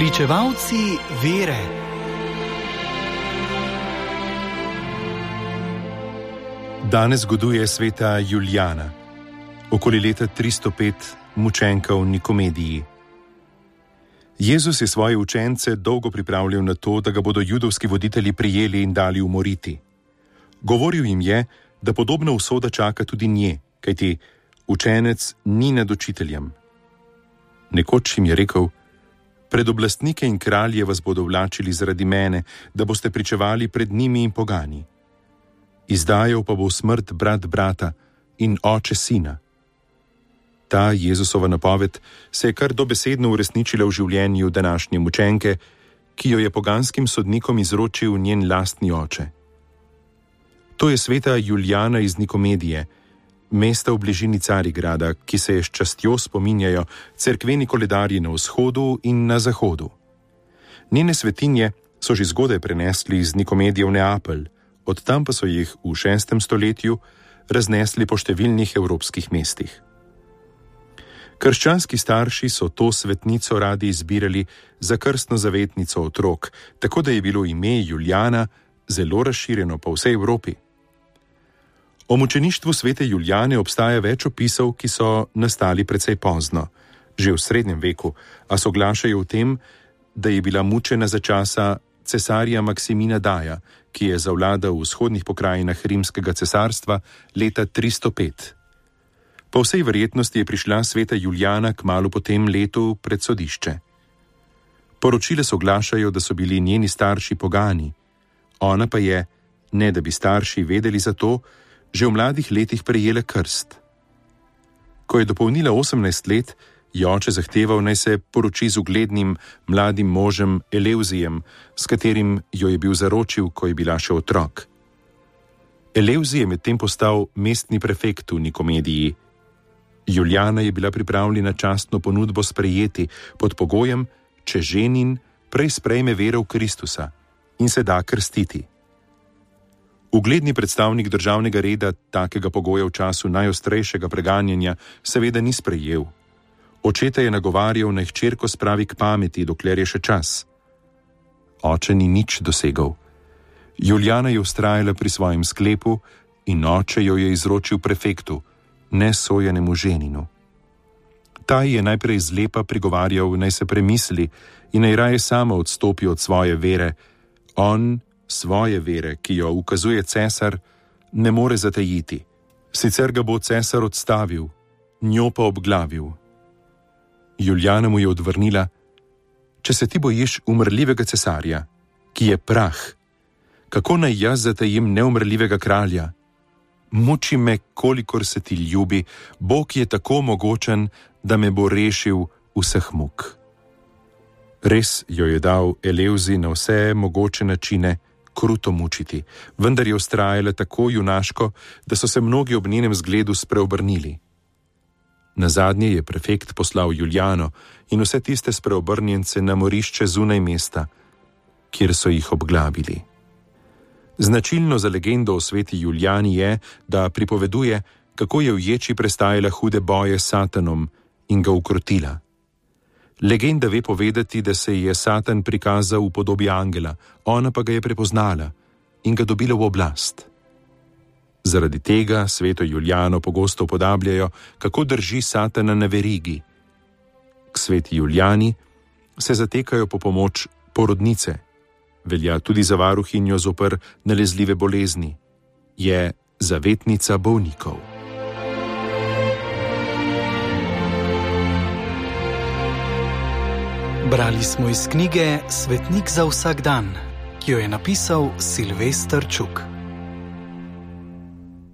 Pričevalci vere. Danes zgoduje sveta Juliana, okoli leta 305, mučenka v Nikomediji. Jezus je svoje učence dolgo pripravljal na to, da ga bodo judovski voditelji prijeli in dali umoriti. Govoril jim je, da podobna usoda čaka tudi nje, kajti učenec ni nad učiteljem. Nekoč jim je rekel: Pred oblastnike in kralje vas bodo vlačili zaradi mene, da boste pričevali pred njimi in pogani. Izdajal pa bo smrt brat brata in oče sina. Ta Jezusova napoved se je kar dobesedno uresničila v življenju današnje mučenke, ki jo je poganskim sodnikom izročil njen lastni oče. To je sveta Juliana iz Nikomedije, mesta v bližini Carigrada, ki se je s častjo spominjajo cerkveni koledarji na vzhodu in na zahodu. Njene svetinje so že zgodaj prenesli iz Nikomedije v Neapelj, od tam pa so jih v šestem stoletju raznesli po številnih evropskih mestih. Krščanski starši so to svetnico radi izbirali za krstno zavetnico otrok, tako da je bilo ime Juliana zelo razširjeno po vsej Evropi. O mučeništvu svete Julijane obstaja več opisov, ki so nastali precej pozno, že v srednjem veku, a soglašajo v tem, da je bila mučena za časa cesarja Maksimina Daja, ki je zavladal v vzhodnih pokrajinah rimskega cesarstva leta 305. Po vsej verjetnosti je prišla sveta Julijana k malu po tem letu pred sodišče. Poročile soglašajo, da so bili njeni starši pogani, ona pa je, ne da bi starši vedeli za to, že v mladih letih prejele krst. Ko je dopolnila 18 let, je oče zahteval naj se poroči z uglednim mladim možem Eleuzijem, s katerim jo je bil zaročil, ko je bila še otrok. Eleuzij je medtem postal mestni prefekt v Nikomediji. Juliana je bila pripravljena častno ponudbo sprejeti pod pogojem, če ženin prej sprejme vero v Kristusa in se da krstiti. Ugledni predstavnik državnega reda takega pogoja v času najostrejšega preganjanja seveda ni sprejel. Očeta je nagovarjal naj hčerko spravi k pameti, dokler je še čas. Oče ni nič dosegal. Juliana je ustrajala pri svojem sklepu in oče jo je izročil prefektu, ne sojenemu ženinu. Ta je najprej zlepa prigovarjal, naj se premisli in naj raje sama odstopi od svoje vere, on svoje vere, ki jo ukazuje cesar, ne more zatajiti, sicer ga bo cesar odstavil, njo pa obglavil. Juliana mu je odvrnila: Če se ti bojiš umrljivega cesarja, ki je prah, kako naj jaz zatajim neumrljivega kralja? Muči me, kolikor se ti ljubi, Bog je tako mogočen, da me bo rešil vseh muk. Res jo je dal Eleuzi na vse mogoče načine, kruto mučiti, vendar je ustrajala tako junaško, da so se mnogi ob njenem zgledu spreobrnili. Na zadnje je prefekt poslal Juliano in vse tiste spreobrnjence na morišče zunaj mesta, kjer so jih obglavili. Značilno za legendo o sveti Juliani je, da pripoveduje, kako je v ječi prestajala hude boje s Satanom in ga ukrotila. Legenda ve povedati, da se je Satan prikazal v podobi angela, ona pa ga je prepoznala in ga dobila v oblast. Zaradi tega sveto Juliano pogosto upodabljajo, kako drži Satana na verigi. K sveti Juliani se zatekajo po pomoč porodnice, velja tudi za varuhinjo zoper nalezljive bolezni, je zavetnica bolnikov. Brali smo iz knjige Svetnik za vsak dan, ki jo je napisal Silvestr Čuk.